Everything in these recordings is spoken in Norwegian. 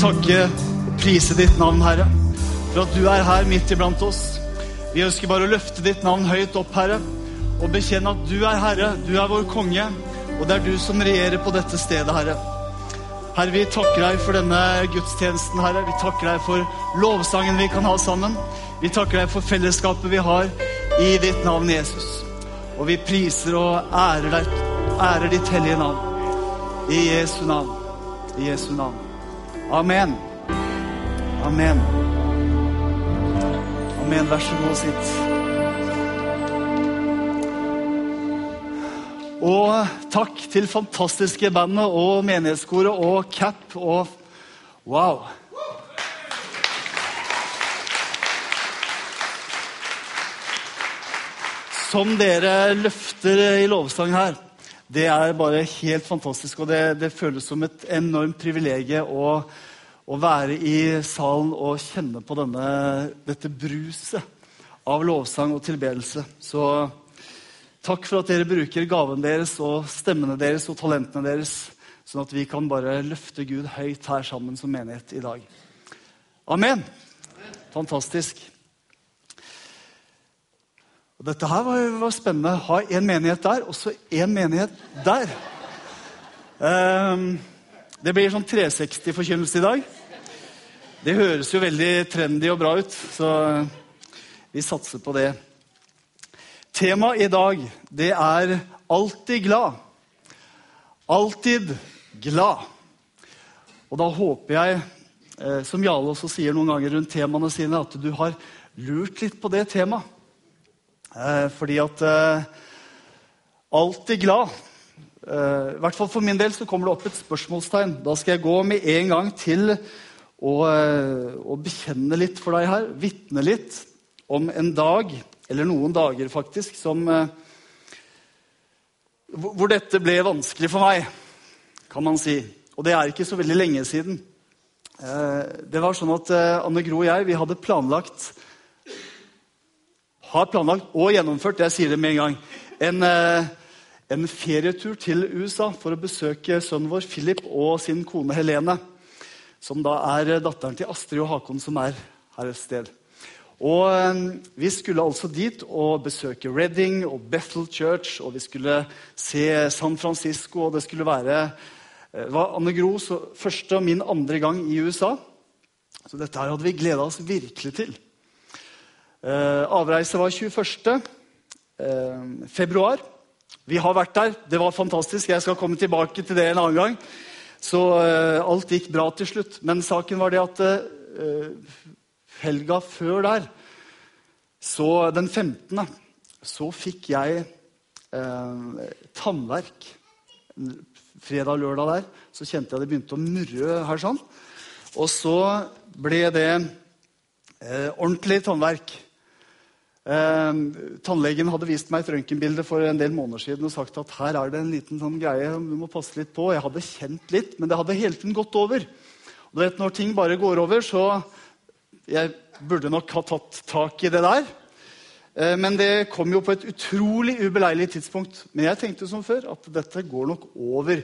takke og prise ditt navn, Herre, for at du er her midt iblant oss. Vi ønsker bare å løfte ditt navn høyt opp, Herre, og bekjenne at du er Herre, du er vår konge, og det er du som regjerer på dette stedet, Herre. Herre, vi takker deg for denne gudstjenesten, Herre. Vi takker deg for lovsangen vi kan ha sammen. Vi takker deg for fellesskapet vi har i ditt navn, Jesus. Og vi priser og ærer, deg, ærer ditt hellige navn. I Jesu navn. I Jesu navn. Amen. Amen. Amen. Vær så god sitt. Og takk til fantastiske bandet og menighetskoret og Cap og Wow. Som dere løfter i lovsang her, det er bare helt fantastisk. Og det, det føles som et enormt privilegium å, å, være i salen og kjenne på denne, dette bruset av lovsang og tilbedelse. Så takk for at dere bruker gaven deres og stemmene deres og talentene deres, sånn at vi kan bare løfte Gud høyt her sammen som menighet i dag. Amen. Fantastisk. Og dette her var, var spennende. Ha en menighet der, og så en menighet der. Um, det blir sånn 360-forkynnelse i dag. Det høres jo veldig trendy og bra ut, så vi satser på det. Temaet i dag, det er 'alltid glad'. Alltid glad. Og da håper jeg, eh, som Jarle også sier noen ganger rundt temaene sine, at du har lurt litt på det temaet. Eh, fordi at eh, Alltid glad. Eh, I hvert fall For min del så kommer det opp et spørsmålstegn. Da skal jeg gå med en gang til å, og bekjenne litt for deg her. Vitne litt om en dag, eller noen dager faktisk, som Hvor dette ble vanskelig for meg, kan man si. Og det er ikke så veldig lenge siden. Det var sånn at Anne Gro og jeg vi hadde planlagt har planlagt og gjennomført jeg sier det med en gang, en, eh, en ferietur til USA for å besøke sønnen vår Philip og sin kone Helene. Som da er datteren til Astrid og Hakon, som er her et sted. Og eh, Vi skulle altså dit og besøke Reading og Bethel Church. Og vi skulle se San Francisco, og det skulle være eh, det var Anne Gros første og min andre gang i USA. Så dette her hadde vi gleda oss virkelig til. Eh, avreise var 21. Eh, februar. Vi har vært der. Det var fantastisk. Jeg skal komme tilbake til det en annen gang. Så eh, alt gikk bra til slutt. Men saken var det at helga før der, så den 15., så fikk jeg tannverk. Fredag-lørdag der så kjente jeg det begynte å murre her sånn. Og så ble det eh, ordentlig tannverk. Eh, tannlegen hadde vist meg et røntgenbilde for en del måneder siden og sagt at her er det en liten sånn greie du må passe litt på. Jeg hadde kjent litt, men det hadde hele tiden gått over. Og du vet, Når ting bare går over, så Jeg burde nok ha tatt tak i det der. Eh, men det kom jo på et utrolig ubeleilig tidspunkt. Men jeg tenkte som før at dette går nok over.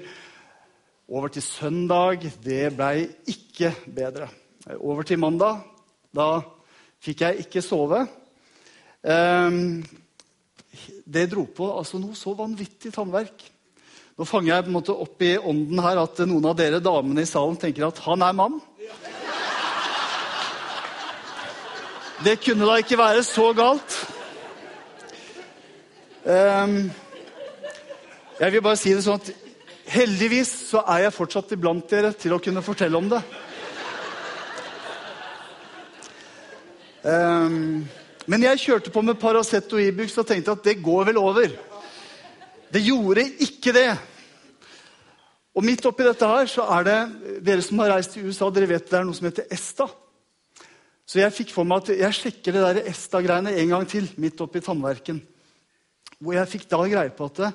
Over til søndag. Det blei ikke bedre. Over til mandag. Da fikk jeg ikke sove. Ehm, det dro på altså noe så vanvittig tannverk. Nå fanger jeg på en måte opp i ånden her at noen av dere damene i salen tenker at han er mann. Det kunne da ikke være så galt. Um, jeg vil bare si det sånn at heldigvis så er jeg fortsatt iblant dere til å kunne fortelle om det. Um, men jeg kjørte på med Paracet og Ibux og tenkte at det går vel over. Det gjorde ikke det. Og midt oppi dette her så er det Dere som har reist til USA, dere vet det er noe som heter ESTA. Så jeg fikk for meg at jeg sjekker det der ESTA-greiene en gang til. midt oppi tannverken. Hvor jeg fikk da greie på at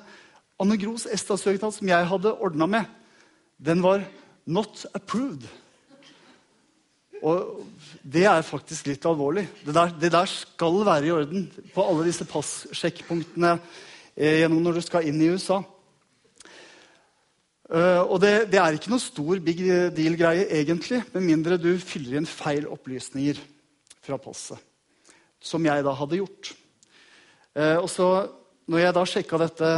Anne Gros ESTA-søknad som jeg hadde ordna med, den var not approved. Og det er faktisk litt alvorlig. Det der, det der skal være i orden på alle disse passjekkpunktene eh, gjennom når du skal inn i USA. Uh, og det, det, er ikke noe stor big deal-greie, egentlig, med mindre du fyller inn feil opplysninger fra passet. Som jeg da hadde gjort. Uh, og så, når jeg da sjekka dette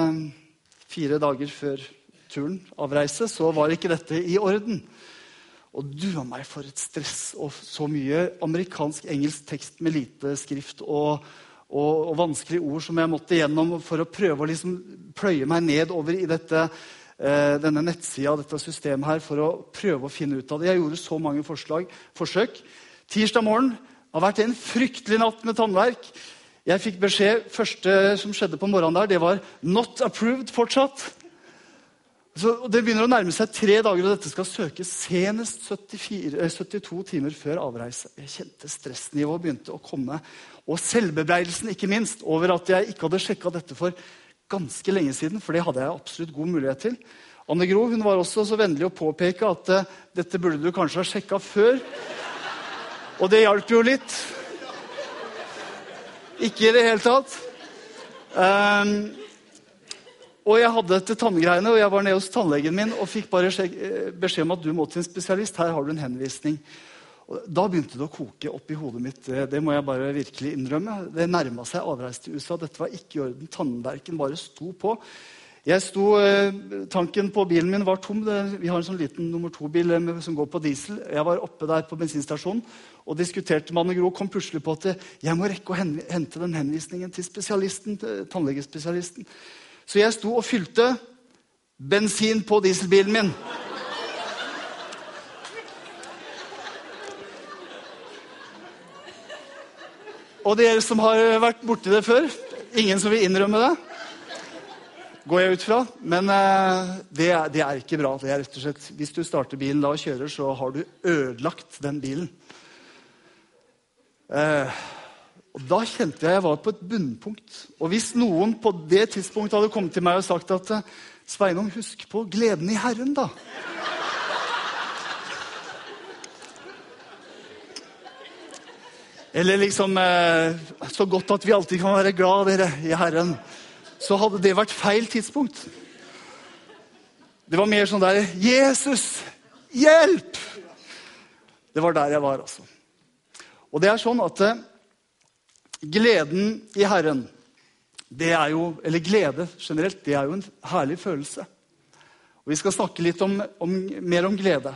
fire dager før turen, avreise, så var ikke dette i orden. Og du og meg for et stress og så mye amerikansk-engelsk tekst med lite skrift og, og, og, vanskelige ord som jeg måtte gjennom for å prøve å liksom pløye meg ned over i dette Eh, denne nettsida dette systemet her, for å prøve å finne ut av det. Jeg gjorde så mange forslag, forsøk. Tirsdag morgen har vært en fryktelig natt med tannverk. Jeg fikk beskjed første som skjedde på morgenen der, det var 'not approved' fortsatt. Så Det begynner å nærme seg tre dager, og dette skal søkes senest 74, 72 eh, timer før avreise. Jeg kjente stressnivået begynte å komme. Og selvbebreidelsen, ikke minst, over at jeg ikke hadde sjekka dette for ganske lenge siden, for det hadde jeg absolutt god mulighet til. Anne Gro hun var også så vennlig å påpeke at uh, dette burde du kanskje ha sjekka før. Og det hjalp jo litt. Ikke i det hele tatt. Um, og jeg hadde dette tanngreiene, og jeg var nede hos tannlegen min og fikk bare eh, beskjed om at du må til en spesialist. Her har du en henvisning. Og da begynte det å koke opp i hodet mitt. Det må jeg bare virkelig innrømme. Det nærma seg avreise til USA. Dette var ikke i orden. Tannverken bare sto på. Jeg sto, eh, Tanken på bilen min var tom. Vi har en sånn liten nummer to-bil eh, som går på diesel. Jeg var oppe der på bensinstasjonen og diskuterte med Anne Gro. Kom plutselig på at jeg må rekke å hente den henvisningen til spesialisten, tannlegespesialisten. Så jeg sto og fylte bensin på dieselbilen min. Og dere som har vært borti det før Ingen som vil innrømme det? Går jeg ut fra. Men uh, det, det, er, ikke bra. Det er rett og slett, Hvis du starter bilen da og kjører, så har du ødelagt den bilen. Uh, og Da kjente jeg jeg var på et bunnpunkt. Og hvis noen på det tidspunktet hadde kommet til meg og sagt at Sveinung, husk på gleden i Herren, da. Eller liksom eh, Så godt at vi alltid kan være glad dere, i Herren. Så hadde det vært feil tidspunkt. Det var mer sånn der Jesus, hjelp! Det var der jeg var, altså. Og det er sånn at eh, gleden i Herren, det er jo, eller glede generelt, det er jo en herlig følelse. Og Vi skal snakke litt om, om, mer om glede.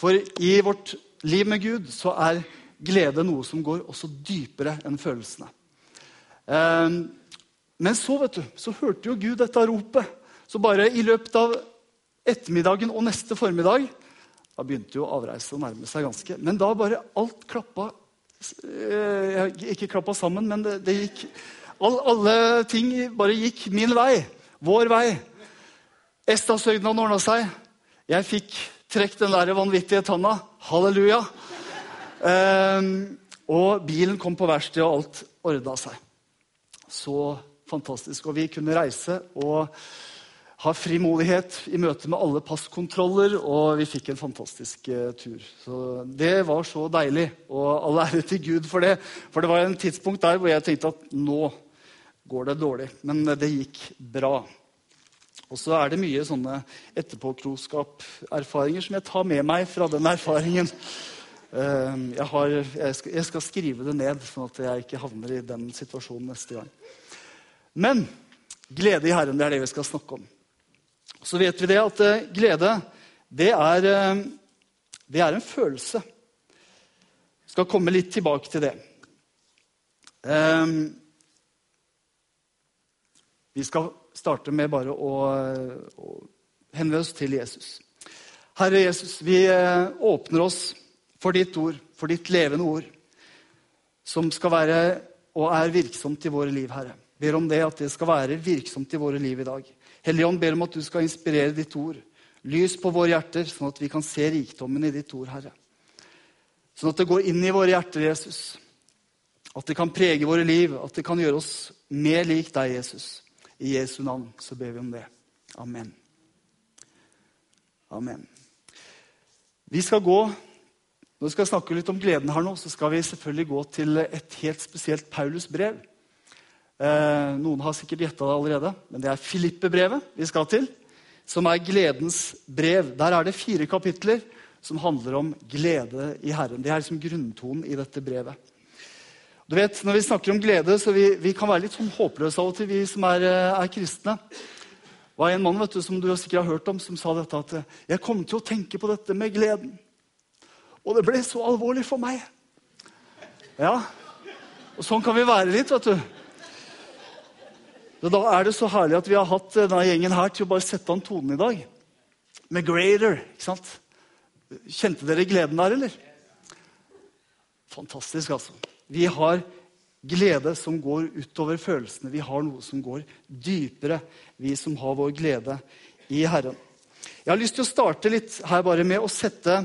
For i vårt liv med Gud så er glede noe som går også dypere enn følelsene. Eh, men så vet du, så hørte jo Gud dette ropet. Så bare i løpet av ettermiddagen og neste formiddag Da begynte jo avreise å nærme seg ganske. Men da bare alt klappa eh, Ikke klappa sammen, men det, det gikk Alle ting bare gikk min vei. Vår vei. Estasøgnaden ordna seg. Jeg fikk trukket den der vanvittige tanna. Halleluja. Um, og bilen kom på verksted, og alt ordna seg. Så fantastisk. Og vi kunne reise og ha frimodighet i møte med alle passkontroller, og vi fikk en fantastisk uh, tur. Så Det var så deilig, og all ære til Gud for det. For det var en tidspunkt der hvor jeg tenkte at nå går det dårlig. Men det gikk bra. Og så er det mye sånne etterpåklokskap-erfaringer som jeg tar med meg fra den erfaringen. Ehm, jeg, har, jeg, skal, jeg, skal, skrive det ned, sånn at jeg ikke havner i den situasjonen neste gang. Men glede i Herren, det er det vi skal snakke om. Så vet vi det at eh, glede, det er, eh, det er en følelse. Jeg skal komme litt tilbake til det. Um, vi skal starte med bare å, å henvende oss til Jesus. Herre Jesus, vi eh, åpner oss for ditt ord, for ditt levende ord, som skal være og er virksomt i våre liv, Herre. Ber om det at det skal være virksomt i våre liv i dag. Hellige Ånd, ber om at du skal inspirere ditt ord. Lys på våre hjerter, sånn at vi kan se rikdommen i ditt ord, Herre. Sånn at det går inn i våre hjerter, Jesus. At det kan prege våre liv, at det kan gjøre oss mer lik deg, Jesus. I Jesu navn så ber vi om det. Amen. Amen. Vi skal gå Når vi skal snakke litt om gleden her nå, så skal vi selvfølgelig gå til et helt spesielt Paulus-brev. Eh, noen har sikkert gjetta det allerede, men det er Filippe-brevet vi skal til. Som er gledens brev. Der er det fire kapitler som handler om glede i Herren. Det er liksom grunntonen i dette brevet. Du vet, Når vi snakker om glede, så vi, vi kan være litt sånn håpløse av og til, vi som er, er kristne. Det var en mann vet du, som du sikkert har hørt om, som sa dette at jeg kom til å tenke på dette med gleden. Og det ble så alvorlig for meg. Ja, og sånn kan vi være litt, vet du. Da er det så herlig at vi har hatt denne gjengen her til å bare sette an tonen i dag. Med Grader. ikke sant? Kjente dere gleden der, eller? Fantastisk, altså. Vi har glede som går utover følelsene. Vi har noe som går dypere, vi som har vår glede i Herren. Jeg har lyst til å starte litt her bare med å sette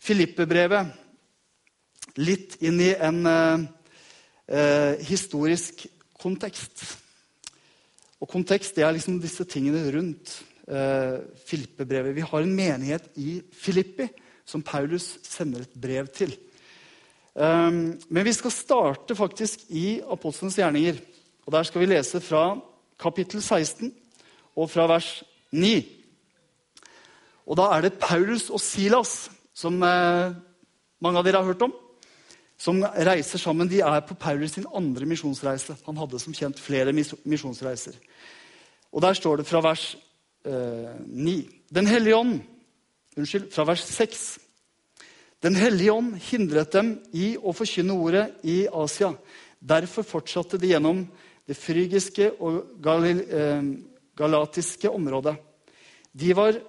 Filippe-brevet litt inn i en eh, eh, historisk kontekst. Og kontekst det er liksom disse tingene rundt eh, Filippe-brevet. Vi har en menighet i Filippi som Paulus sender et brev til. Um, men vi skal starte faktisk i Apostelens gjerninger. Og Der skal vi lese fra kapittel 16 og fra vers 9. Og Da er det Paulus og Silas som eh, mange av dere har hørt om, som reiser sammen. De er på Paulus sin andre misjonsreise. Han hadde som kjent flere misjonsreiser. Og Der står det fra vers eh, 9 Den hellige ånd Unnskyld, fra vers 6. Den hellige ånd hindret dem i å forkynne ordet i Asia. Derfor fortsatte de gjennom det frygiske og galil, eh, galatiske området. De var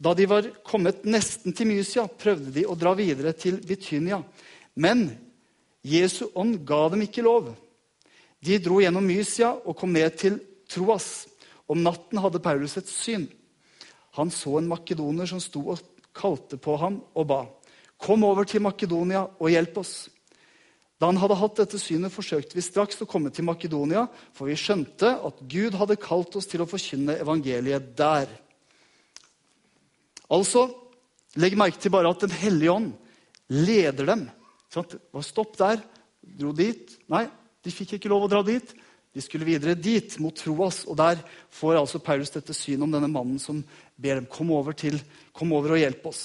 da de var kommet nesten til Mysia, prøvde de å dra videre til Bitynia. Men Jesu ånd ga dem ikke lov. De dro gjennom Mysia og kom ned til Troas. Om natten hadde Paulus et syn. Han så en makedoner som sto og kalte på ham og ba. Kom over til Makedonia og hjelp oss. Da han hadde hatt dette synet, forsøkte vi straks å komme til Makedonia, for vi skjønte at Gud hadde kalt oss til å forkynne evangeliet der. Altså, Legg merke til bare at Den hellige ånd leder dem. Stopp der. Dro dit. Nei, de fikk ikke lov å dra dit. De skulle videre dit, mot Troas. Og der får altså Paulus dette synet om denne mannen som ber dem kom over, til, kom over og hjelpe oss.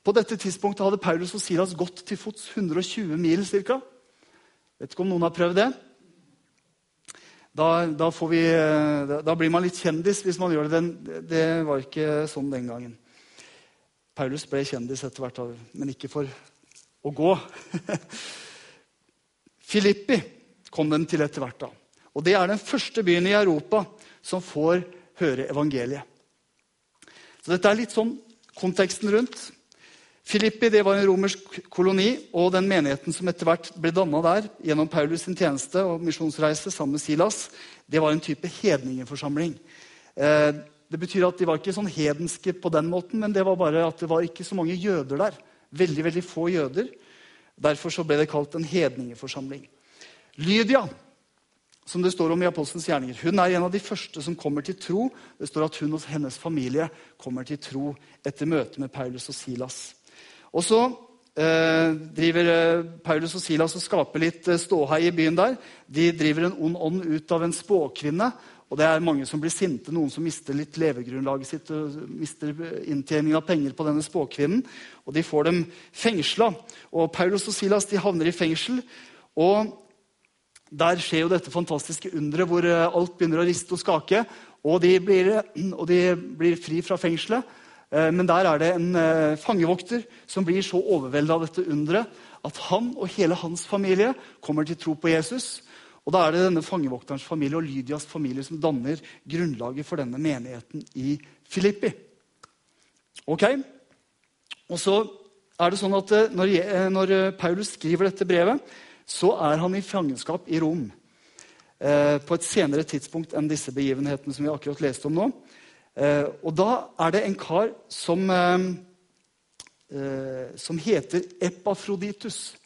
På dette tidspunktet hadde Paulus og Silas gått til fots 120 mil ca. Vet ikke om noen har prøvd det? Da, da, vi, da, blir man litt kjendis hvis man gjør det. Det var ikke sånn den gangen. Paulus ble kjendis etter hvert, men ikke for å gå. Filippi kom den til etter hvert. da. Og Det er den første byen i Europa som får høre evangeliet. Så Dette er litt sånn konteksten rundt. Filippi det var en romersk koloni, og den menigheten som etter hvert ble danna der gjennom Paulus' sin tjeneste og misjonsreise sammen med Silas, det var en type hedningeforsamling. Eh, det betyr at De var ikke sånn hedenske på den måten, men det var bare at det var ikke så mange jøder der. Veldig veldig få jøder. Derfor så ble det kalt en hedningeforsamling. Lydia, som det står om i Apostelens gjerninger, hun er en av de første som kommer til tro. Det står at hun og hennes familie kommer til tro etter møtet med Paulus og Silas. Og så eh, driver eh, Paulus og Silas og skaper litt eh, ståhei i byen der. De driver en ond ånd ut av en spåkvinne og det er mange som blir sinte, noen som mister litt levegrunnlaget sitt og mister inntjening av penger på denne spåkvinnen. Og de får dem fengsla. Og Paulus og Silas de havner i fengsel. Og der skjer jo dette fantastiske underet hvor eh, alt begynner å riste og skake. Og de blir, og de blir fri fra fengselet. Eh, men der er det en eh, fangevokter som blir så overvelda av dette underet at han og hele hans familie kommer til tro på Jesus. Og Da er det denne fangevokterens familie og Lydias familie som danner grunnlaget for denne menigheten i Filippi. Ok? Og så er det sånn at eh, Når, eh, når eh, Paulus skriver dette brevet, så er han i fangenskap i Rom. Eh, på et senere tidspunkt enn disse begivenhetene som vi akkurat leste om nå. Eh, og da er det en kar som, eh, som heter Epafroditus.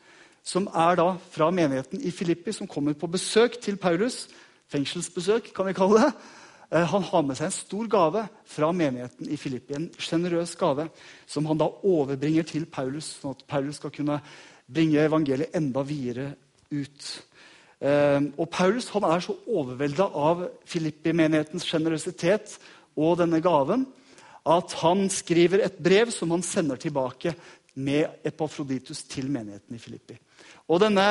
Som er da fra menigheten i Filippi, som kommer på besøk til Paulus. Fengselsbesøk, kan vi kalle det. Eh, han har med seg en stor gave fra menigheten i Filippi. En sjenerøs gave som han da overbringer til Paulus, sånn at Paulus skal kunne bringe evangeliet enda videre ut. Eh, og Paulus han er så overvelda av Filippi-menighetens sjenerøsitet og denne gaven at han skriver et brev som han sender tilbake med Epafroditus til menigheten i Filippi. Og denne,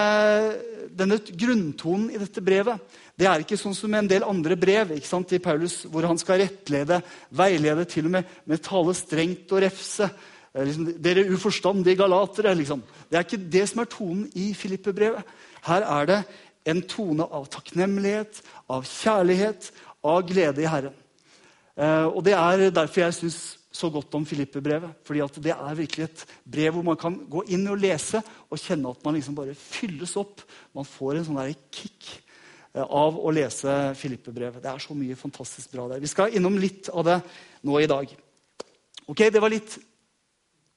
denne, grunntonen i dette brevet det er ikke sånn som en del andre brev ikke sant, til Paulus, hvor han skal rettlede, veilede, til og med, med tale strengt og refse. Liksom, Dere uforstandige galatere. Liksom. Det er ikke det som er tonen i Filippe-brevet. Her er det en tone av takknemlighet, av kjærlighet, av glede i Herren. Eh, og Det er derfor jeg syns så godt om Filippe-brevet. fordi Det er virkelig et brev hvor man kan gå inn og lese og kjenne at man liksom bare fylles opp. Man får en sånn der kick eh, av å lese Filippe-brevet. Det er så mye fantastisk bra der. Vi skal innom litt av det nå i dag. Ok, Det var litt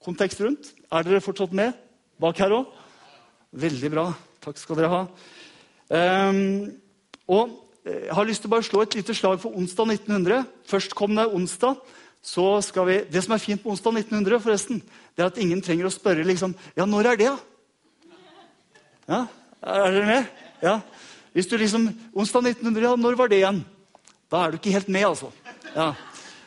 kontekst rundt. Er dere fortsatt med bak her òg? Veldig bra. Takk skal dere ha. Um, og jeg har lyst til å bare slå et lite slag for onsdag 1900. Førstkommende onsdag. Så skal vi, Det som er fint på onsdag 1900, forresten, det er at ingen trenger å spørre liksom, ja, når er det, da? Ja, Er dere med? Ja. Hvis du liksom, Onsdag 1900, ja, når var det igjen? Da er du ikke helt med, altså. Ja.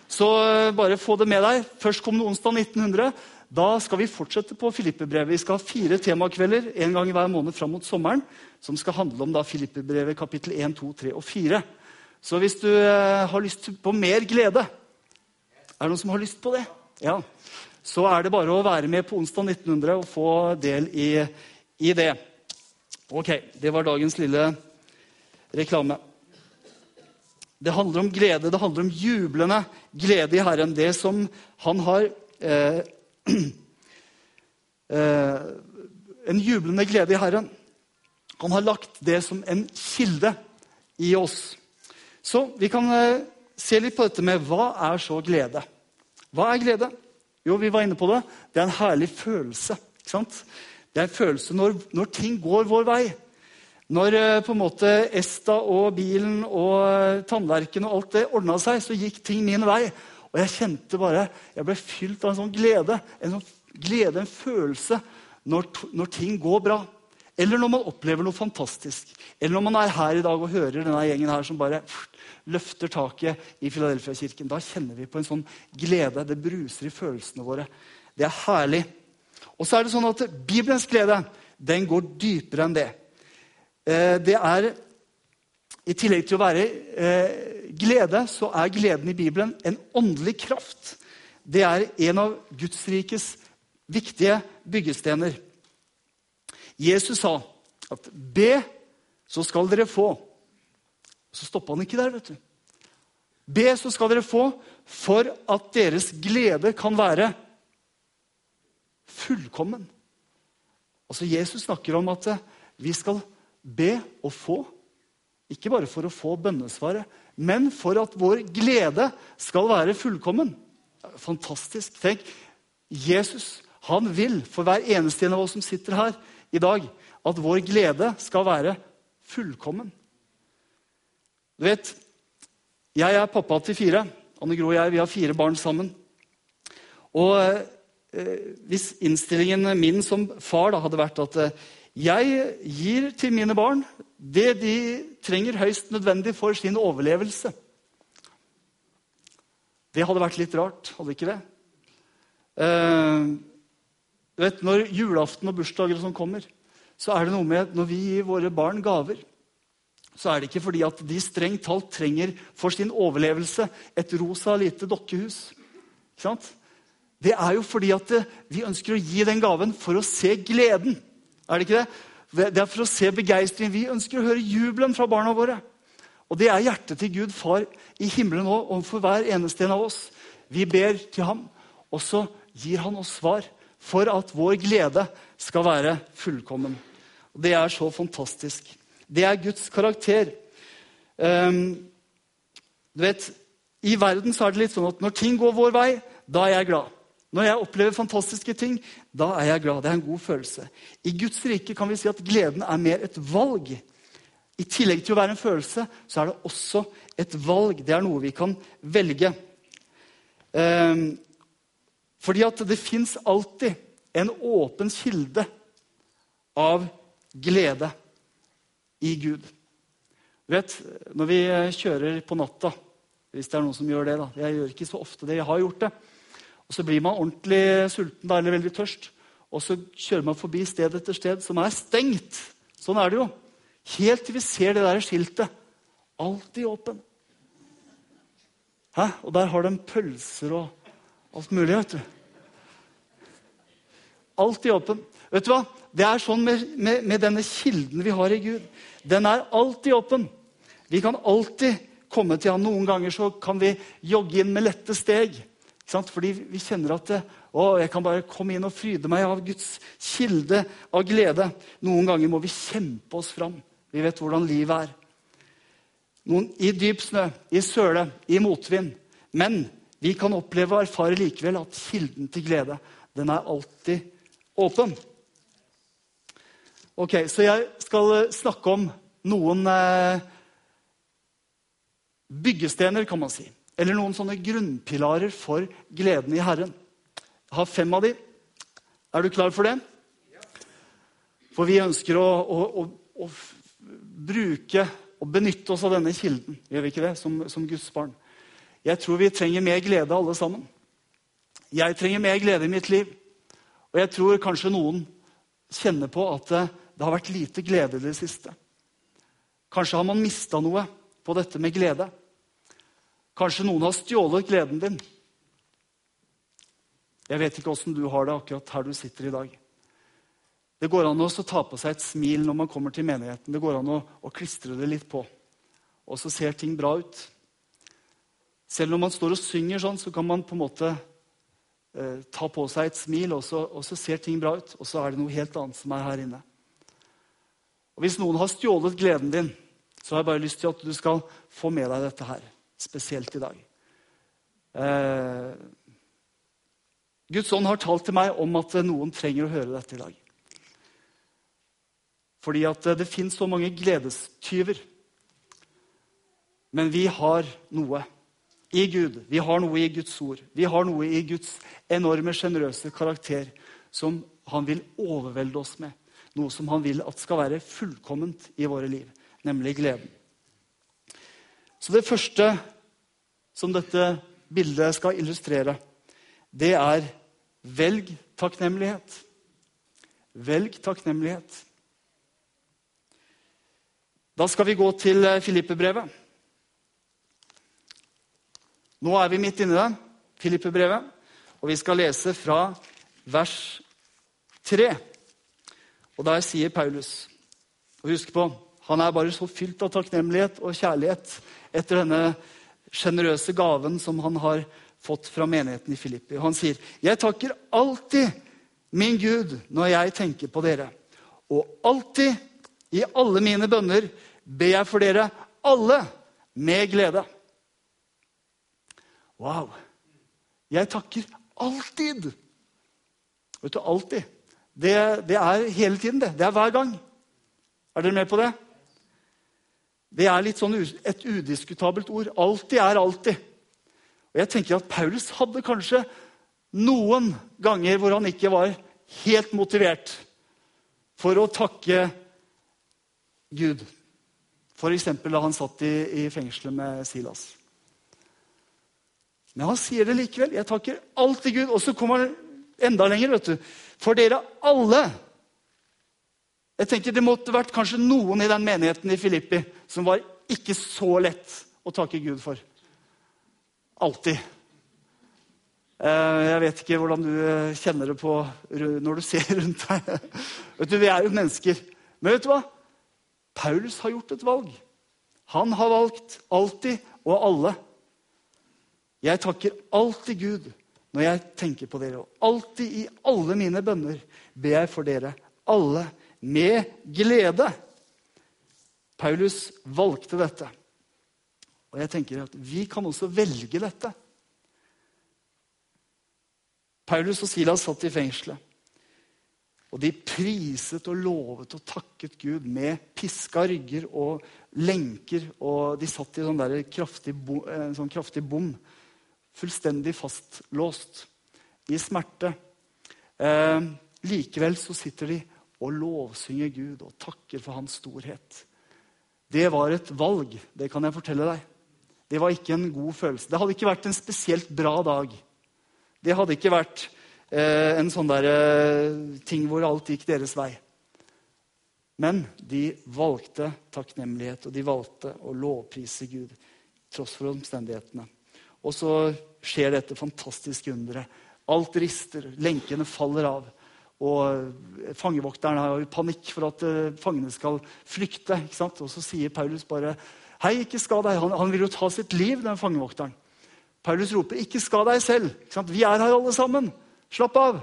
Så eh, bare få det med deg. Førstkommende onsdag 1900. Da skal vi fortsette på Filippebrevet. Vi skal ha fire temakvelder en gang hver måned fram mot sommeren, som skal handle om da Filippebrevet kapittel 1, 2, 3 og 4. Så hvis du eh, har lyst på mer glede Er det noen som har lyst på det? Ja. Så er det bare å være med på onsdag 1900 og få del i, i det. Ok, det var dagens lille reklame. Det handler om glede, det handler om jublende glede i Herren. Det som han har eh, Eh, en jublende glede i Herren. Han har lagt det som en kilde i oss. Så vi kan eh, se litt på dette med hva er så glede? Hva er glede? Jo, vi var inne på det. Det er en herlig følelse. ikke sant? Det er en følelse når, når ting går vår vei. Når eh, på en måte Esta og bilen og tannverken og alt det ordna seg, så gikk ting min vei. Og jeg kjente bare, jeg ble fylt av en sånn glede, en sånn glede, en følelse, når, når, ting går bra. Eller når man opplever noe fantastisk. Eller når man er her i dag og hører denne gjengen her som bare løfter taket i Filadelfia-kirken. Da kjenner vi på en sånn glede. Det bruser i følelsene våre. Det er herlig. Og så er det sånn at Bibelens glede den går dypere enn det. Eh, det er I tillegg til å være eh, glede, så er gleden i Bibelen en åndelig kraft. Det er en av Guds rikes viktige byggestener. Jesus sa at 'be, så skal dere få'. Så stoppa han ikke der. vet du. Be, så skal dere få, for at deres glede kan være fullkommen. Altså Jesus snakker om at vi skal be og få. Ikke bare for å få bønnesvaret, men for at vår glede skal være fullkommen. Fantastisk. Tenk, Jesus han vil for hver eneste en av oss som sitter her i dag, at vår glede skal være fullkommen. Du vet, jeg er pappa til fire. Anne Gro og jeg vi har fire barn sammen. Og eh, Hvis innstillingen min som far da, hadde vært at eh, jeg gir til mine barn det de trenger høyst nødvendig for sin overlevelse. Det hadde vært litt rart, hadde ikke det? Eh, du vet, Når julaften og bursdager og sånn kommer, så er det noe med når vi gir våre barn gaver, så er det ikke fordi at de strengt talt trenger for sin overlevelse et rosa lite dokkehus. Det er jo fordi at vi ønsker å gi den gaven for å se gleden. Er det ikke det? Det er for å se begeistring. Vi ønsker å høre jubelen fra barna våre. Og det er hjertet til Gud far i himmelen nå overfor hver eneste en av oss. Vi ber til ham, og så gir han oss svar for at vår glede skal være fullkommen. Og Det er så fantastisk. Det er Guds karakter. Um, du vet, I verden så er det litt sånn at når ting går vår vei, da er jeg glad. Når jeg opplever fantastiske ting, da er jeg glad. Det er en god følelse. I Guds rike kan vi si at gleden er mer et valg. I tillegg til å være en følelse, så er det også et valg. Det er noe vi kan velge. Um, fordi at det fins alltid en åpen kilde av glede i Gud. Du vet, Når vi kjører på natta, hvis det er noen som gjør det da, Jeg gjør ikke så ofte det. Jeg har gjort det. Og Så blir man ordentlig sulten da, eller veldig tørst. Og så kjører man forbi sted etter sted som er stengt. Sånn er det jo. Helt til vi ser det der skiltet. Alltid åpen. Hæ? Og der har de pølser og alt mulig. vet du. Alltid åpen. Vet du hva? Det er sånn med, med, med, denne kilden vi har i Gud. Den er alltid åpen. Vi kan alltid komme til han. Noen ganger så kan vi jogge inn med lette steg. Fordi vi kjenner at det, å, jeg kan bare komme inn og fryde meg av Guds kilde av glede. Noen ganger må vi kjempe oss fram. Vi vet hvordan livet er. Noen i dyp snø, i søle, i motvind. Men vi kan oppleve og erfare likevel at kilden til glede den er alltid åpen. Ok, Så jeg skal eh, snakke om noen eh, byggestener, kan man si. Eller noen sånne grunnpilarer for gleden i Herren. Jeg har fem av de. Er du klar for det? For vi ønsker å, å, å, å bruke og benytte oss av denne kilden, gjør vi ikke det, som, som Guds barn? Jeg tror vi trenger mer glede, alle sammen. Jeg trenger mer glede i mitt liv. Og jeg tror kanskje noen kjenner på at det, har vært lite glede i det siste. Kanskje har man mista noe på dette med glede. Kanskje noen har stjålet gleden din. Jeg vet ikke åssen du har det akkurat her du sitter i dag. Det går an å ta på seg et smil når man kommer til menigheten. Det går an å, å klistre det litt på. Og så ser ting bra ut. Selv når man står og synger sånn, så kan man på en måte eh, ta på seg et smil, og så, og så, ser ting bra ut. Og så er det noe helt annet som er her inne. Og Hvis noen har stjålet gleden din, så har jeg bare lyst til at du skal få med deg dette her. Spesielt i dag. Eh, Guds ånd har talt til meg om at noen trenger å høre dette i dag. Fordi at det fins så mange gledestyver. Men vi har noe i Gud. Vi har noe i Guds ord. Vi har noe i Guds enorme, sjenerøse karakter som han vil overvelde oss med. Noe som han vil at skal være fullkomment i våre liv, nemlig gleden. Så det første som dette bildet skal illustrere, det er velg takknemlighet. Velg takknemlighet. Da skal vi gå til Filippebrevet. Nå er vi midt inni det, Filippe-brevet, og vi skal lese fra vers 3. Og der sier Paulus og Husk på, han er bare så fylt av takknemlighet og kjærlighet etter denne sjenerøse gaven som han har fått fra menigheten i Filippi. Han sier, 'Jeg takker alltid min Gud når jeg tenker på dere.' 'Og alltid, i alle mine bønner, ber jeg for dere alle med glede.' Wow! Jeg takker alltid. Vet du, alltid. Det, det, er hele tiden, det. Det er hver gang. Er dere med på det? Det er litt sånn et udiskutabelt ord. Alltid er alltid. Og jeg tenker at Paulus hadde kanskje noen ganger hvor han ikke var helt motivert for å takke Gud. F.eks. da han satt i, i fengselet med Silas. Men han sier det likevel. Jeg takker alltid Gud. Og så kommer han enda lenger. vet du. For dere alle. Jeg tenker Det måtte vært kanskje noen i den menigheten i Filippi som var ikke så lett å takke Gud for. Alltid. Eh, jeg vet ikke hvordan du eh, kjenner det på når du ser rundt deg. Vet du, Vi er jo mennesker. Men vet du hva? Paulus har gjort et valg. Han har valgt alltid og alle jeg takker alltid Gud når jeg tenker på dere. Og alltid i alle mine bønner ber jeg for dere, alle, med glede. Paulus valgte dette. Og jeg tenker at vi kan også velge dette. Paulus og Silas satt i fengselet. Og de priset og lovet og takket Gud med piska rygger og lenker. Og de satt i sånn kraftig, en sånn kraftig bom. Fullstendig fastlåst. I smerte. Eh, likevel så sitter de og lovsynger Gud og takker for hans storhet. Det var et valg, det kan jeg fortelle deg. Det var ikke en god følelse. Det hadde ikke vært en spesielt bra dag. Det hadde ikke vært eh, en sånn der, eh, ting hvor alt gikk deres vei. Men de valgte takknemlighet, og de valgte å lovprise Gud tross for omstendighetene. Og så skjer dette fantastiske underet. Alt rister, lenkene faller av. Og fangevokteren har jo panikk for at uh, fangene skal flykte. Og så sier Paulus bare Hei, ikke skad deg. Han, han, vil jo ta sitt liv, den fangevokteren. Paulus roper, ikke skad deg selv. Vi er her alle sammen. Slapp av.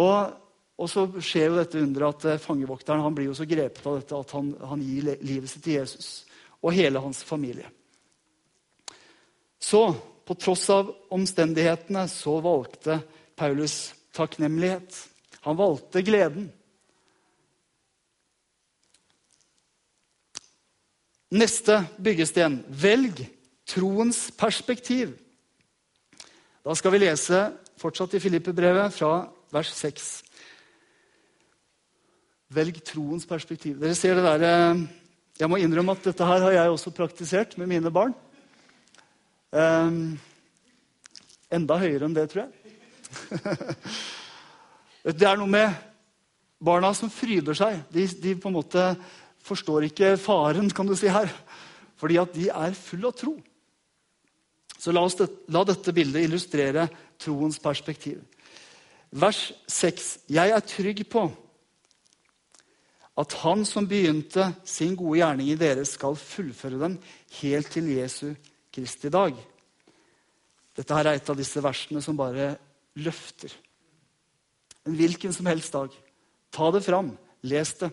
Og, og så skjer jo dette underet at uh, fangevokteren han blir jo så grepet av dette at han, han gir livet sitt til Jesus og hele hans familie. Så, på tross av omstendighetene, så valgte Paulus takknemlighet. Han valgte gleden. Neste byggesten velg troens perspektiv. Da skal vi lese fortsatt i Filippe-brevet fra vers 6. Velg troens perspektiv. Dere ser det der, eh, Jeg må innrømme at dette her har jeg også praktisert med mine barn. Um, enda høyere enn det, tror jeg. Det er noe med barna som fryder seg. De, de, på en måte forstår ikke faren, kan du si her. Fordi at de er full av tro. Så la, det, la dette bildet illustrere troens perspektiv. Vers 6. Jeg er trygg på at Han som begynte sin gode gjerning i dere, skal fullføre den helt til Jesu Kristi dag. Dette her er et av disse versene som bare løfter. En hvilken som helst dag. Ta det fram. Les det.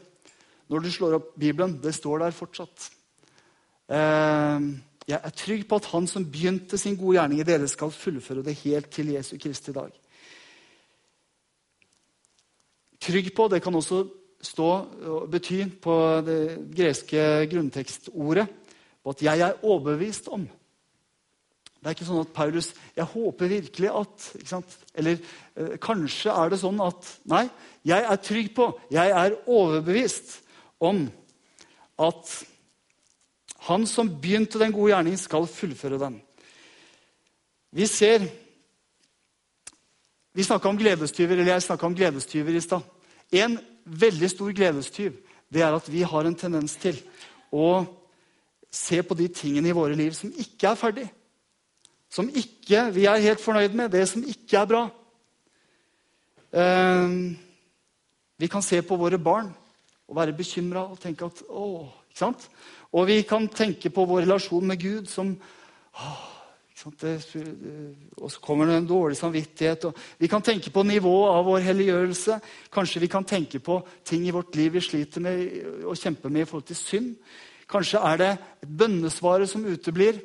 Når du slår opp Bibelen, det står der fortsatt. Eh, jeg er trygg på at Han som begynte sin gode gjerning i dere, skal fullføre det helt til Jesu Kristi dag. Trygg på, det kan også stå og bety på det greske grunntekstordet på at jeg er overbevist om. Det er ikke sånn at Paulus Jeg håper virkelig at Eller eh, kanskje er det sånn at Nei, jeg er trygg på, jeg er overbevist om at han som begynte den gode gjerningen, skal fullføre den. Vi ser Vi snakka om gledestyver, eller jeg snakka om gledestyver i stad. En veldig stor gledestyv det er at vi har en tendens til å se på de tingene i våre liv som ikke er ferdig som ikke vi er helt fornøyd med, det som ikke er bra. Eh, vi kan se på våre barn og være bekymra og tenke at å, ikke sant? Og vi kan tenke på vår relasjon med Gud som å, det, Og så kommer det en dårlig samvittighet. Vi kan tenke på nivået av vår helliggjørelse. Kanskje vi kan tenke på ting i vårt liv vi sliter med og kjemper med i forhold til synd. Kanskje er det et bønnesvaret som uteblir.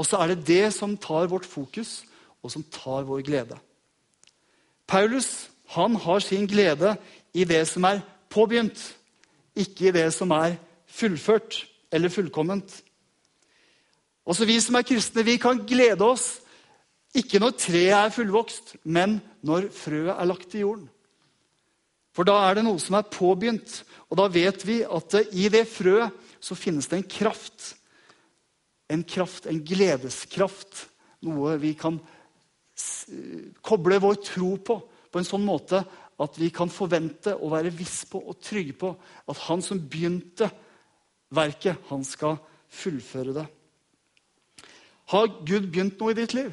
Og så er det det som tar vårt fokus, og som tar vår glede. Paulus han har sin glede i det som er påbegynt, ikke i det som er fullført eller fullkomment. Også vi som er kristne, vi kan glede oss ikke når treet er fullvokst, men når frøet er lagt i jorden. For da er det noe som er påbegynt, og da vet vi at i det frøet så finnes det en kraft en kraft, en gledeskraft. Noe vi kan koble vår tro på på en sånn måte at vi kan forvente å være viss på og trygge på at han som begynte verket, han skal fullføre det. Har Gud begynt noe i ditt liv?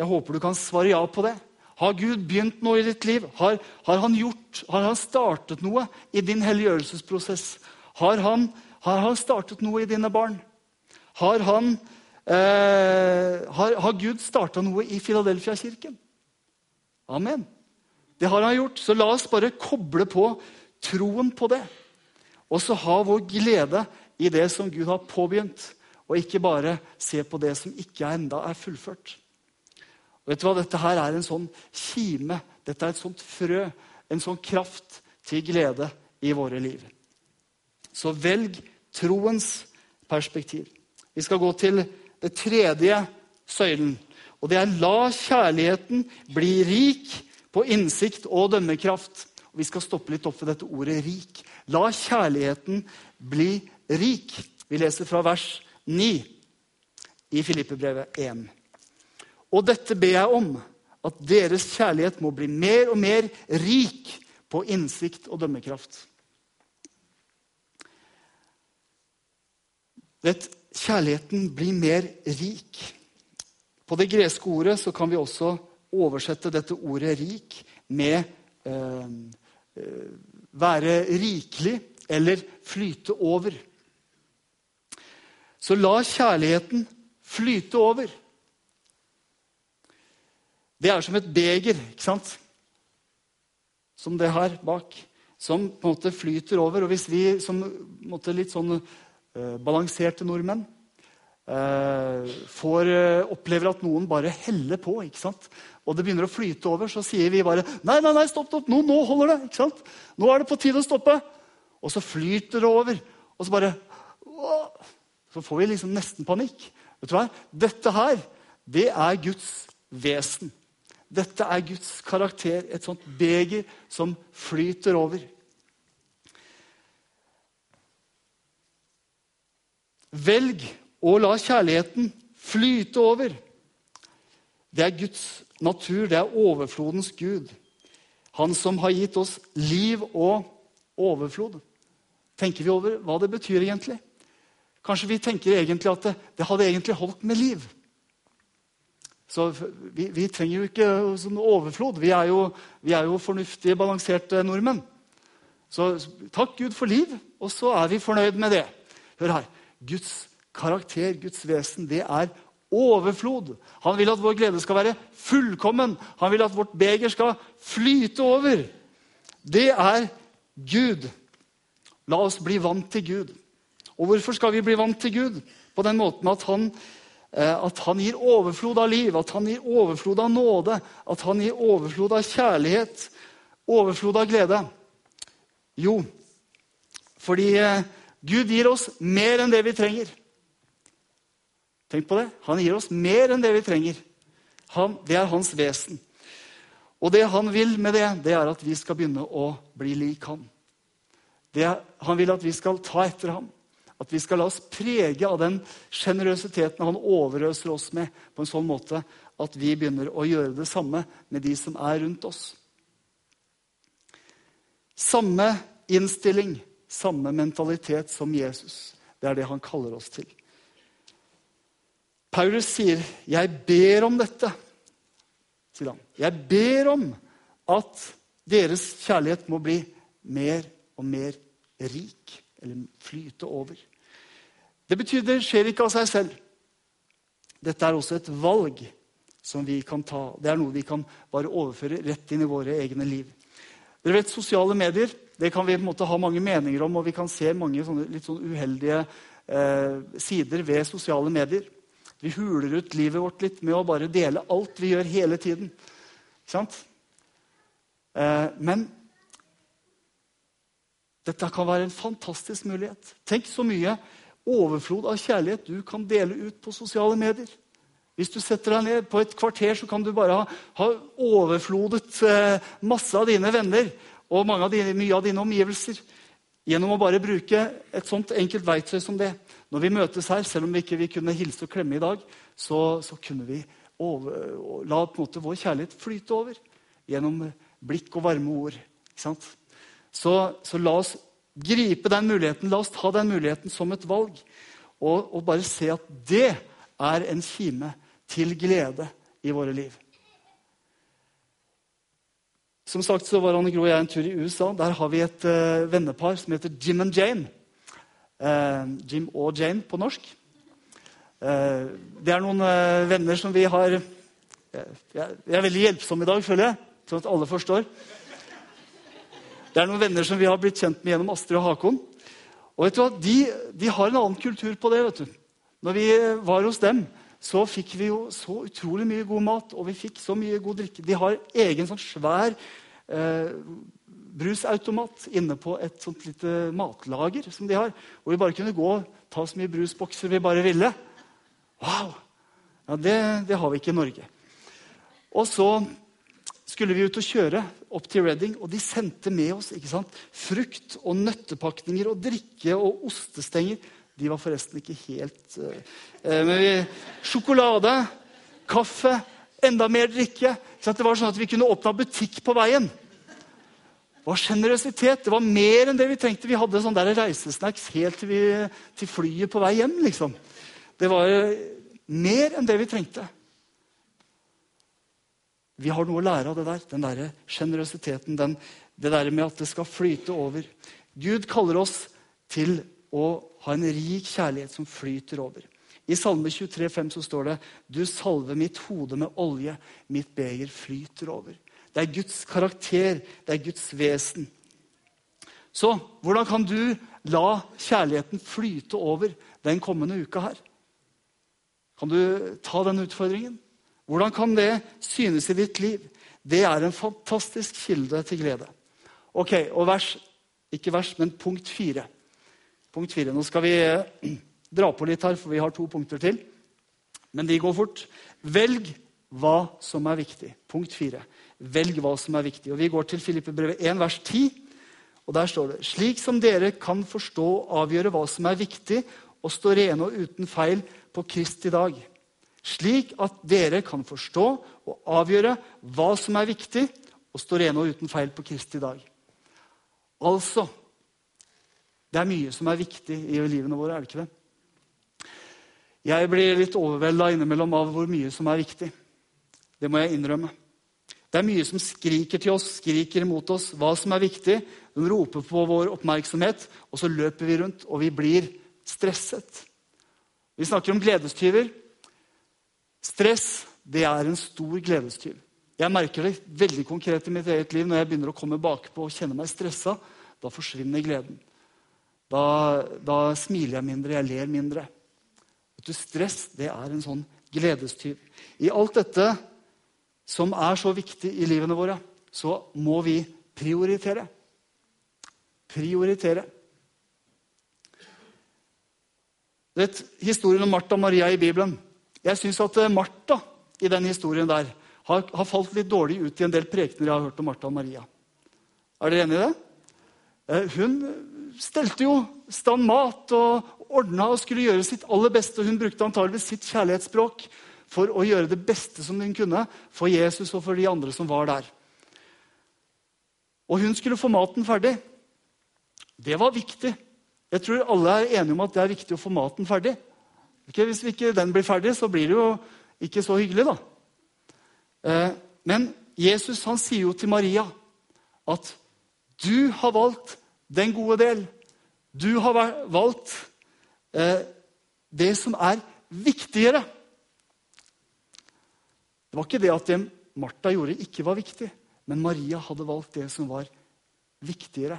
Jeg håper du kan svare ja på det. Har Gud begynt noe i ditt liv? Har, har han, gjort, har han startet noe i din helliggjørelsesprosess? Har han har han startet noe i dine barn? Har, han, eh, har, har Gud starta noe i Filadelfia-kirken? Amen. Det har han gjort. Så la oss bare koble på troen på det. Og så ha vår glede i det som Gud har påbegynt, og ikke bare se på det som ikke enda er fullført. Og vet du hva? Dette her er en sånn kime, dette er et sånt frø, en sånn kraft til glede i våre liv. Så velg troens perspektiv. Vi skal gå til det tredje søylen. Og det er la kjærligheten bli rik på innsikt og dømmekraft. Og Vi skal stoppe litt opp ved dette ordet 'rik'. La kjærligheten bli rik. Vi leser fra vers 9 i Filippebrevet 1. Og dette ber jeg om, at deres kjærlighet må bli mer og mer rik på innsikt og dømmekraft. Vet, kjærligheten blir mer rik. På det greske ordet så kan vi også oversette dette ordet 'rik' med eh, eh, være rikelig eller flyte over. Så la kjærligheten flyte over. Det er som et beger, ikke sant? Som det her bak. Som på en måte flyter over. Og hvis vi som måte, litt sånn balanserte nordmenn uh, får, uh, opplever at noen bare heller på, og det begynner å flyte over, så sier vi bare nei, nei, nei, stopp, stopp, nå, nå holder det. Nå er det på tide å stoppe. Og så flyter det over. Og så bare Så får vi liksom nesten panikk. Vet du hva? Dette her, det er Guds vesen. Dette er Guds karakter. Et sånt beger som flyter over. Velg å la kjærligheten flyte over. Det er Guds natur, det er overflodens Gud. Han som har gitt oss liv og overflod. Tenker vi over hva det betyr egentlig? Kanskje vi tenker egentlig at det, det hadde egentlig holdt med liv. Så vi, vi trenger jo ikke sånn overflod. Vi er, jo, vi er, jo, fornuftige, balanserte nordmenn. Så takk Gud for liv, og så er vi fornøyd med det. Hør her. Guds karakter, Guds vesen, det er overflod. Han vil at vår glede skal være fullkommen. Han vil at vårt beger skal flyte over. Det er Gud. La oss bli vant til Gud. Og hvorfor skal vi bli vant til Gud? På den måten at han, eh, at han gir overflod av liv, at han gir overflod av nåde, at han gir overflod av kjærlighet, overflod av glede. Jo, fordi eh, Gud gir oss mer enn det vi trenger. Tenk på det. Han gir oss mer enn det vi trenger. Han, det er hans vesen. Og det han vil med det, det er at vi skal begynne å bli lik ham. Det, han vil at vi skal ta etter ham. At vi skal la oss prege av den sjenerøsiteten han overøser oss med, på en sånn måte at vi begynner å gjøre det samme med de som er rundt oss. Samme innstilling, samme mentalitet som Jesus. Det er det han kaller oss til. Paulus sier, 'Jeg ber om dette', sier han. 'Jeg ber om at deres kjærlighet må bli mer og mer rik', eller flyte over. Det betyr det skjer ikke av seg selv. Dette er også et valg som vi kan ta. Det er noe vi kan bare overføre rett inn i våre egne liv. Dere vet, Sosiale medier det kan vi på en måte ha mange meninger om, og vi kan se mange sånne, litt sånn uheldige eh, sider ved sosiale medier. Vi huler ut livet vårt litt med å bare dele alt vi gjør hele tiden. Ikke sant? Eh, men dette kan være en fantastisk mulighet. Tenk så mye overflod av kjærlighet du kan dele ut på sosiale medier. Hvis du setter deg ned på et kvarter, så kan du bare ha, ha overflodet eh, masse av dine venner og av dine, mye av dine omgivelser gjennom å bare bruke et sånt enkelt verktøy som det. Når vi møtes her, selv om vi ikke kunne hilse og klemme i dag, så, så kunne vi over, la måte vår kjærlighet flyte over gjennom blikk og varme ord. Så, så, la oss gripe den muligheten, la oss ta den muligheten som et valg. Og, og bare se at det er en kime til glede i våre liv. Som sagt så var Anne Gro og jeg en tur i USA. Der har vi et uh, vennepar som heter Jim and Jane. Uh, Jim og Jane på norsk. Uh, det er noen venner som vi har Jeg er veldig hjelpsom i dag, føler jeg, sånn at alle forstår. Det er noen venner som vi har blitt kjent med gjennom Astrid og Hakon. Og vet du hva? De, de har en annen kultur på det. vet du. Når vi var hos dem, så fikk vi jo så utrolig mye god mat, og vi fikk så mye god drikke. De har egen sånn svær eh, brusautomat inne på et sånt lite matlager som de har. Hvor vi bare kunne gå og ta så mye brusbokser vi bare ville. Wow! Ja, det, det har vi ikke i Norge. Og så skulle vi ut og kjøre opp til Reading, og de sendte med oss ikke sant? frukt og nøttepakninger og drikke og ostestenger. De var forresten ikke helt uh, Men sjokolade, kaffe, enda mer drikke. Det var sånn at vi kunne åpna butikk på veien. Var sjenerøsitet. Det var mer enn det vi trengte. Vi hadde sånn der reisesnacks helt til, vi, til flyet på vei hjem. liksom. Det var mer enn det vi trengte. Vi har noe å lære av det der. Den der sjenerøsiteten. Det der med at det skal flyte over. Gud kaller oss til å ha en rik kjærlighet som flyter over. I Salme 23, 23,5 så står det Du salver mitt hode med olje, mitt beger flyter over. Det er Guds karakter, det er Guds vesen. Så hvordan kan du la kjærligheten flyte over den kommende uka her? Kan du ta den utfordringen? Hvordan kan det synes i ditt liv? Det er en fantastisk kilde til glede. Ok, og vers, Ikke vers, men punkt fire. Punkt fire. Nå skal vi eh, dra på litt her, for vi har to punkter til. Men de går fort. Velg hva som er viktig. Punkt fire. Velg hva som er viktig. Og Vi går til Filippebrevet 1, vers 10. Og Der står det slik som dere kan forstå og avgjøre hva som er viktig, og stå rene og uten feil på Kristi dag. Slik at dere kan forstå og avgjøre hva som er viktig, og stå rene og uten feil på Kristi dag. Altså Det er mye som er viktig i livene våre, er det ikke det? Jeg blir litt overvelda innimellom av hvor mye som er viktig. Det må jeg innrømme. Det er mye som skriker til oss, skriker imot oss, hva som er viktig. De roper på vår oppmerksomhet, og så løper vi rundt, og vi blir stresset. Vi snakker om gledestyver. Stress det er en stor gledestyv. Jeg merker det veldig konkret i mitt eget liv når jeg begynner å komme bakpå og kjenne meg stressa. Da forsvinner gleden. Da, da smiler jeg mindre, jeg ler mindre. Du, Stress det er en sånn gledestyv. I alt dette som er så viktig i livene våre, så må vi prioritere. Prioritere. Vet, historien om Martha og Maria i Bibelen Jeg syns at eh, Martha i den historien der har, har, falt litt dårlig ut i en del prekener jeg har hørt om Martha og Maria. Er dere enig i det? Eh, hun stelte jo stand mat og ordna og skulle gjøre sitt aller beste. Hun brukte antageligvis sitt kjærlighetsspråk for å gjøre det beste som hun kunne for Jesus og for de andre som var der. Og hun skulle få maten ferdig. Det var viktig. Jeg tror alle er enige om at det er viktig å få maten ferdig. Hvis ikke den blir ferdig, så blir det jo ikke så hyggelig, da. Eh, men Jesus han sier jo til Maria at du har valgt den gode del. Du har valgt eh, det som er viktigere. Det var ikke det at det Martha gjorde, ikke var viktig, men Maria hadde valgt det som var viktigere.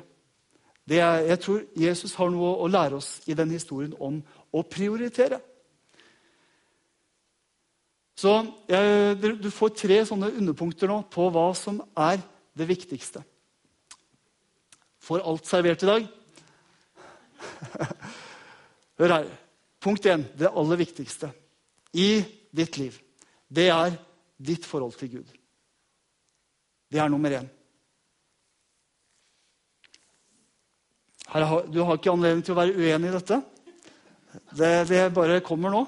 Er, jeg tror Jesus har noe å lære oss i den historien om å prioritere. Så jeg, Du får tre sånne underpunkter nå på hva som er det viktigste. Får alt servert i dag? Hør her. Punkt én, det aller viktigste i ditt liv, det er ditt forhold til Gud. Det er nummer én. du har ikke anledning til å være uenig i dette. Det, det bare kommer nå.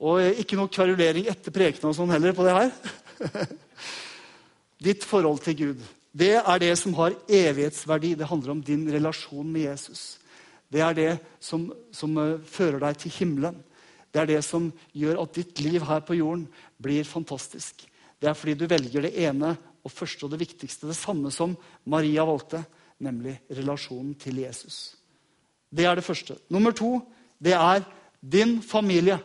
Og ikke noe kverulering etter prekene og sånn heller på det her. Ditt forhold til Gud. Det er det som har evighetsverdi. Det handler om din relasjon med Jesus. Det er det som, som eh, fører deg til himmelen. Det er det som gjør at ditt liv her på jorden blir fantastisk. Det er fordi du velger det ene og første og det viktigste, det samme som Maria valgte, nemlig relasjonen til Jesus. Det er det første. Nummer to det er din familie.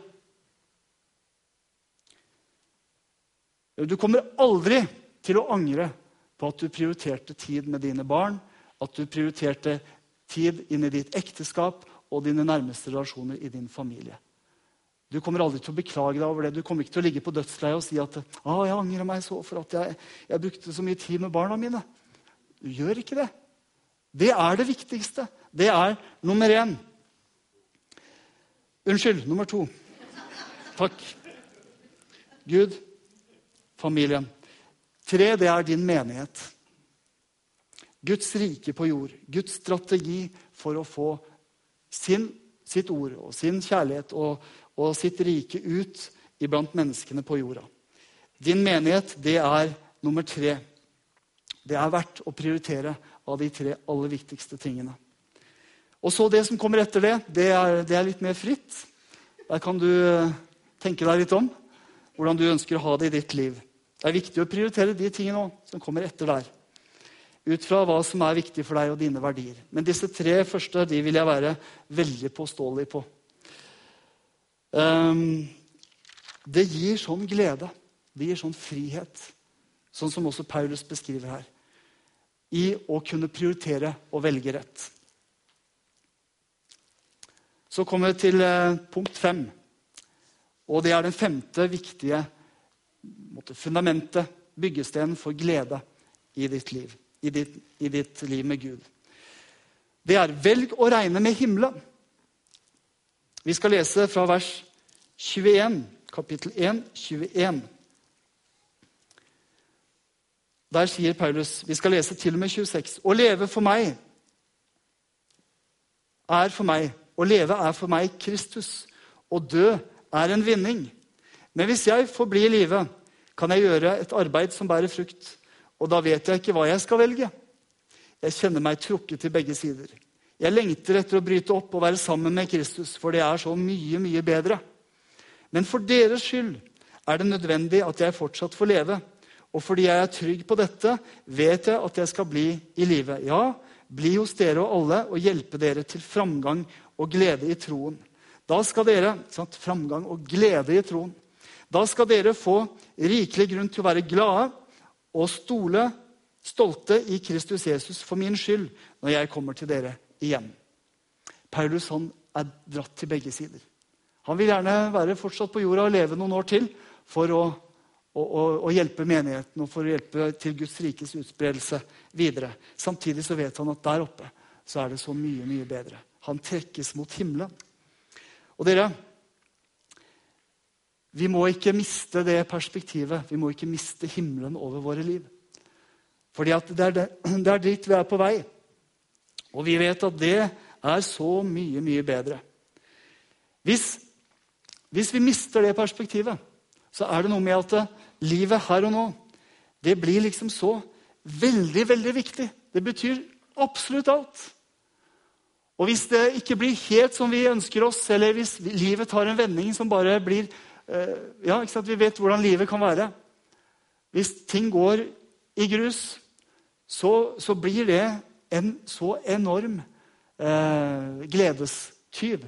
Du kommer aldri til å angre på at du prioriterte tid med dine barn, at du prioriterte tid inn i ditt ekteskap og dine nærmeste relasjoner i din familie. Du kommer aldri til å beklage deg over det. Du kommer ikke til å ligge på dødsleiet og si at ah, jeg angrer meg så for at jeg, jeg brukte så mye tid med barna mine. Du gjør ikke det. Det er det viktigste. Det er nummer én. Unnskyld, nummer to. Takk. Gud, familien. Tre, det er din menighet. Guds rike på jord. Guds strategi for å få sin, sitt ord og sin kjærlighet og, og sitt rike ut iblant menneskene på jorda. Din menighet, det er nummer tre. Det er verdt å prioritere av de tre aller viktigste tingene. Og så Det som kommer etter det, det er, det er litt mer fritt. Der kan du eh, tenke deg litt om hvordan du ønsker å ha det i ditt liv. Det er viktig å prioritere de tingene òg som kommer etter der. Ut fra hva som er viktig for deg og dine verdier. Men disse tre første de vil jeg være veldig påståelig på. Um, det gir sånn glede. Det gir sånn frihet. Sånn som også Paulus beskriver her. I å kunne prioritere og velge rett. Så kommer vi til eh, punkt fem. Og det er den femte viktige fundamentet, byggestenen for glede i ditt liv. I ditt, I ditt liv med Gud. Det er 'velg å regne med himmelen'. Vi skal lese fra vers 21, kapittel 1, 21. Der sier Paulus Vi skal lese til og med 26. Å leve for meg er for meg Å leve er for meg Kristus. Å dø er en vinning. Men hvis jeg får bli i live, kan jeg gjøre et arbeid som bærer frukt. Og da vet jeg ikke hva jeg skal velge. Jeg kjenner meg trukket til begge sider. Jeg lengter etter å bryte opp og være sammen med Kristus, for det er så mye, mye bedre. Men for deres skyld er det nødvendig at jeg fortsatt får leve. Og fordi jeg er trygg på dette, vet jeg at jeg skal bli i live. Ja, bli hos dere og alle og hjelpe dere til framgang og glede i troen. Da skal dere sant, Framgang og glede i troen. Da skal dere få rikelig grunn til å være glade og stole, stolte i Kristus Jesus for min skyld når jeg kommer til dere igjen. Paulus han er dratt til begge sider. Han vil gjerne være fortsatt på jorda og leve noen år til for å, å, å, å hjelpe menigheten og for å hjelpe til Guds rikes utspredelse videre. Samtidig så vet han at der oppe så er det så mye, mye bedre. Han trekkes mot himmelen. Og dere, vi må ikke miste det perspektivet. Vi må ikke miste himmelen over våre liv. Fordi det det, det er dit vi er på vei. Og vi vet at det er så mye, mye bedre. Hvis hvis vi mister det perspektivet, så er det noe med at livet her og nå det blir liksom så veldig, veldig viktig. Det betyr absolutt alt. Og hvis det ikke blir helt som vi ønsker oss, eller hvis livet tar en vending som bare blir uh, Ja, ikke sant? Vi vet hvordan livet kan være. Hvis ting går i grus, så, så blir det en så enorm eh, gledestyv.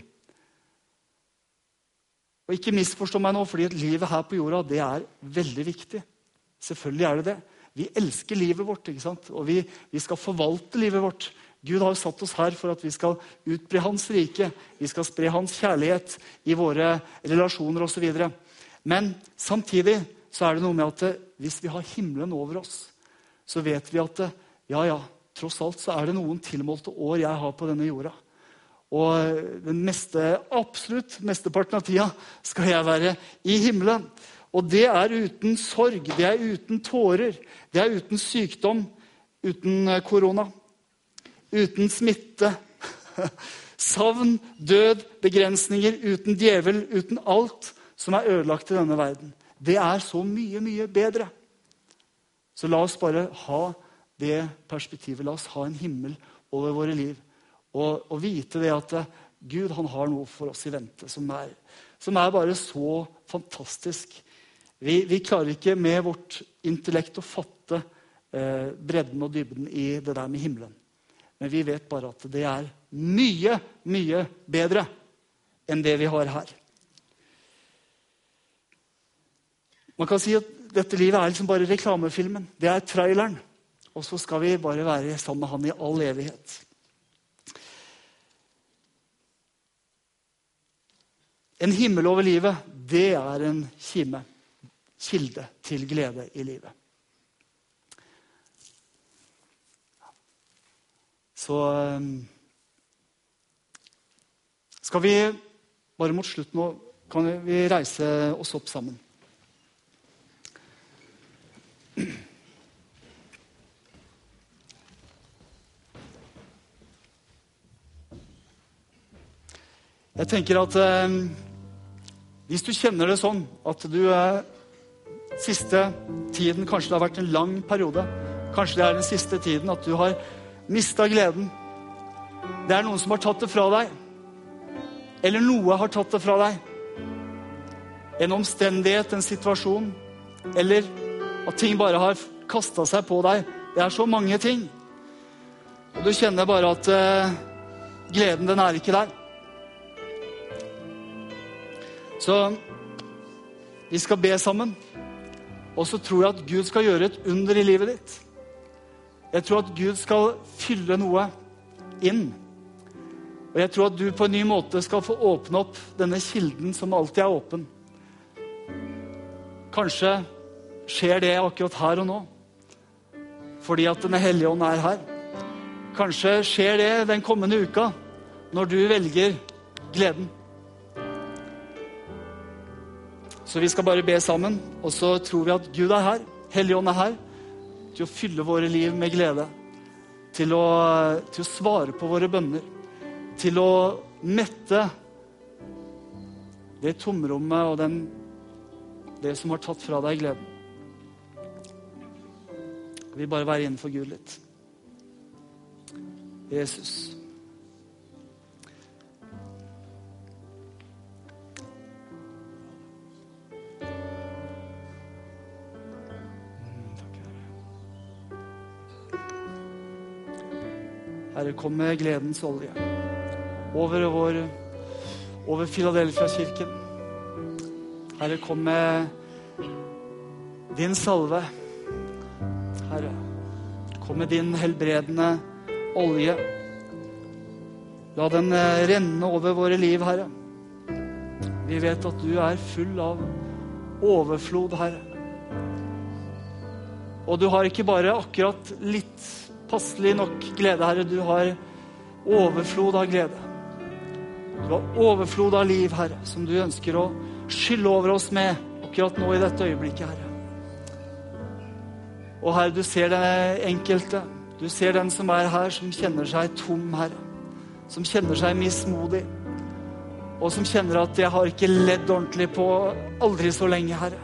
Og ikke misforstå meg nå, fordi livet her på jorda det er veldig viktig. Selvfølgelig er det det. Vi elsker livet vårt, ikke sant? og vi, vi skal forvalte livet vårt. Gud har satt oss her for at vi skal utbre Hans rike. Vi skal spre Hans kjærlighet i våre relasjoner osv. Men samtidig så er det noe med at hvis vi har himmelen over oss, så vet vi at ja, ja, tross alt så er det noen tilmålte år jeg har på denne jorda. Og den meste, absolutt mesteparten av tida skal jeg være i himmelen. Og det er uten sorg, det er uten tårer, det er uten sykdom, uten eh, korona. Uten smitte. Savn, død, begrensninger, uten djevel, uten alt som er ødelagt i denne verden. Det er så mye, mye bedre. Så la oss bare ha det perspektivet. La oss ha en himmel over våre liv. Og, og vite det at eh, Gud han har noe for oss i vente som er, som er bare så fantastisk. Vi, vi, klarer ikke med vårt intellekt å fatte eh, bredden og dybden i det der med himmelen. Men vi vet bare at det er mye, mye bedre enn det vi har her. Man kan si at dette livet er liksom bare reklamefilmen. Det er traileren. Og så skal vi bare være sammen med han i all evighet. En himmel over livet, det er en kime. Kilde til glede i livet. Så eh, skal vi bare mot slutten nå kan vi reise oss opp sammen. Jeg tenker at eh, hvis du kjenner det sånn at du eh, siste tiden Kanskje det har vært en lang periode. Kanskje det er den siste tiden at du har mista gleden. Det er noen som har tatt det fra deg. Eller noe har tatt det fra deg. En omstendighet, en situasjon. Eller at ting bare har kasta seg på deg. Det er så mange ting. Og du kjenner bare at eh, gleden, den er ikke der. Så vi skal be sammen. Og så tror jeg at Gud skal gjøre et under i livet ditt. Jeg tror at Gud skal fylle noe inn. Og jeg tror at du på en ny måte skal få åpne opp denne kilden som alltid er åpen. Kanskje skjer det akkurat her og nå fordi at Den hellige ånd er her. Kanskje skjer det den kommende uka når du velger gleden. Så vi skal bare be sammen, og så tror vi at Gud er her. Helligånd er her til å fylle våre liv med glede. Til å, til å svare på våre bønner. Til å mette det tomrommet og den, det som har tatt fra deg gleden. Vi bare være innenfor Gud litt. Jesus. Herre, kom med gledens olje over vår over Filadelfia-kirken. Herre, kom med din salve. Herre, kom med din helbredende olje. La den eh, renne over våre liv, Herre. Vi vet at du er full av overflod, Herre. Og du har ikke bare akkurat litt passelig nok glede, Herre. Du har overflod av glede. Du har overflod av liv, Herre, som du ønsker å skylle over oss med akkurat nå i dette øyeblikket, Herre. Og Herre, du ser den enkelte. Du ser den som er her, som kjenner seg tom, Herre. Som kjenner seg mismodig. Og som kjenner at 'jeg har ikke ledd ordentlig på aldri så lenge', Herre.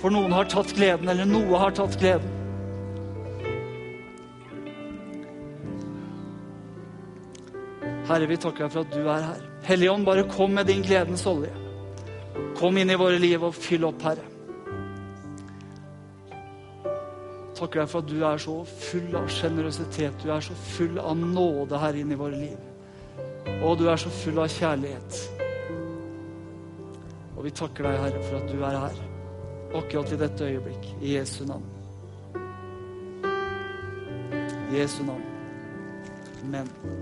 For noen har tatt gleden, eller noe har tatt gleden. Herre, vi takker deg for at du er her. Hellige Ånd, bare kom med din gledens olje. Kom inn i våre liv og fyll opp, Herre. Takker deg for at du er så full av sjenerøsitet. Du er så full av nåde her inne i våre liv. Og du er så full av kjærlighet. Og vi takker deg, Herre, for at du er her. Akkurat i dette øyeblikk. I Jesu navn. I Jesu navn. Amen.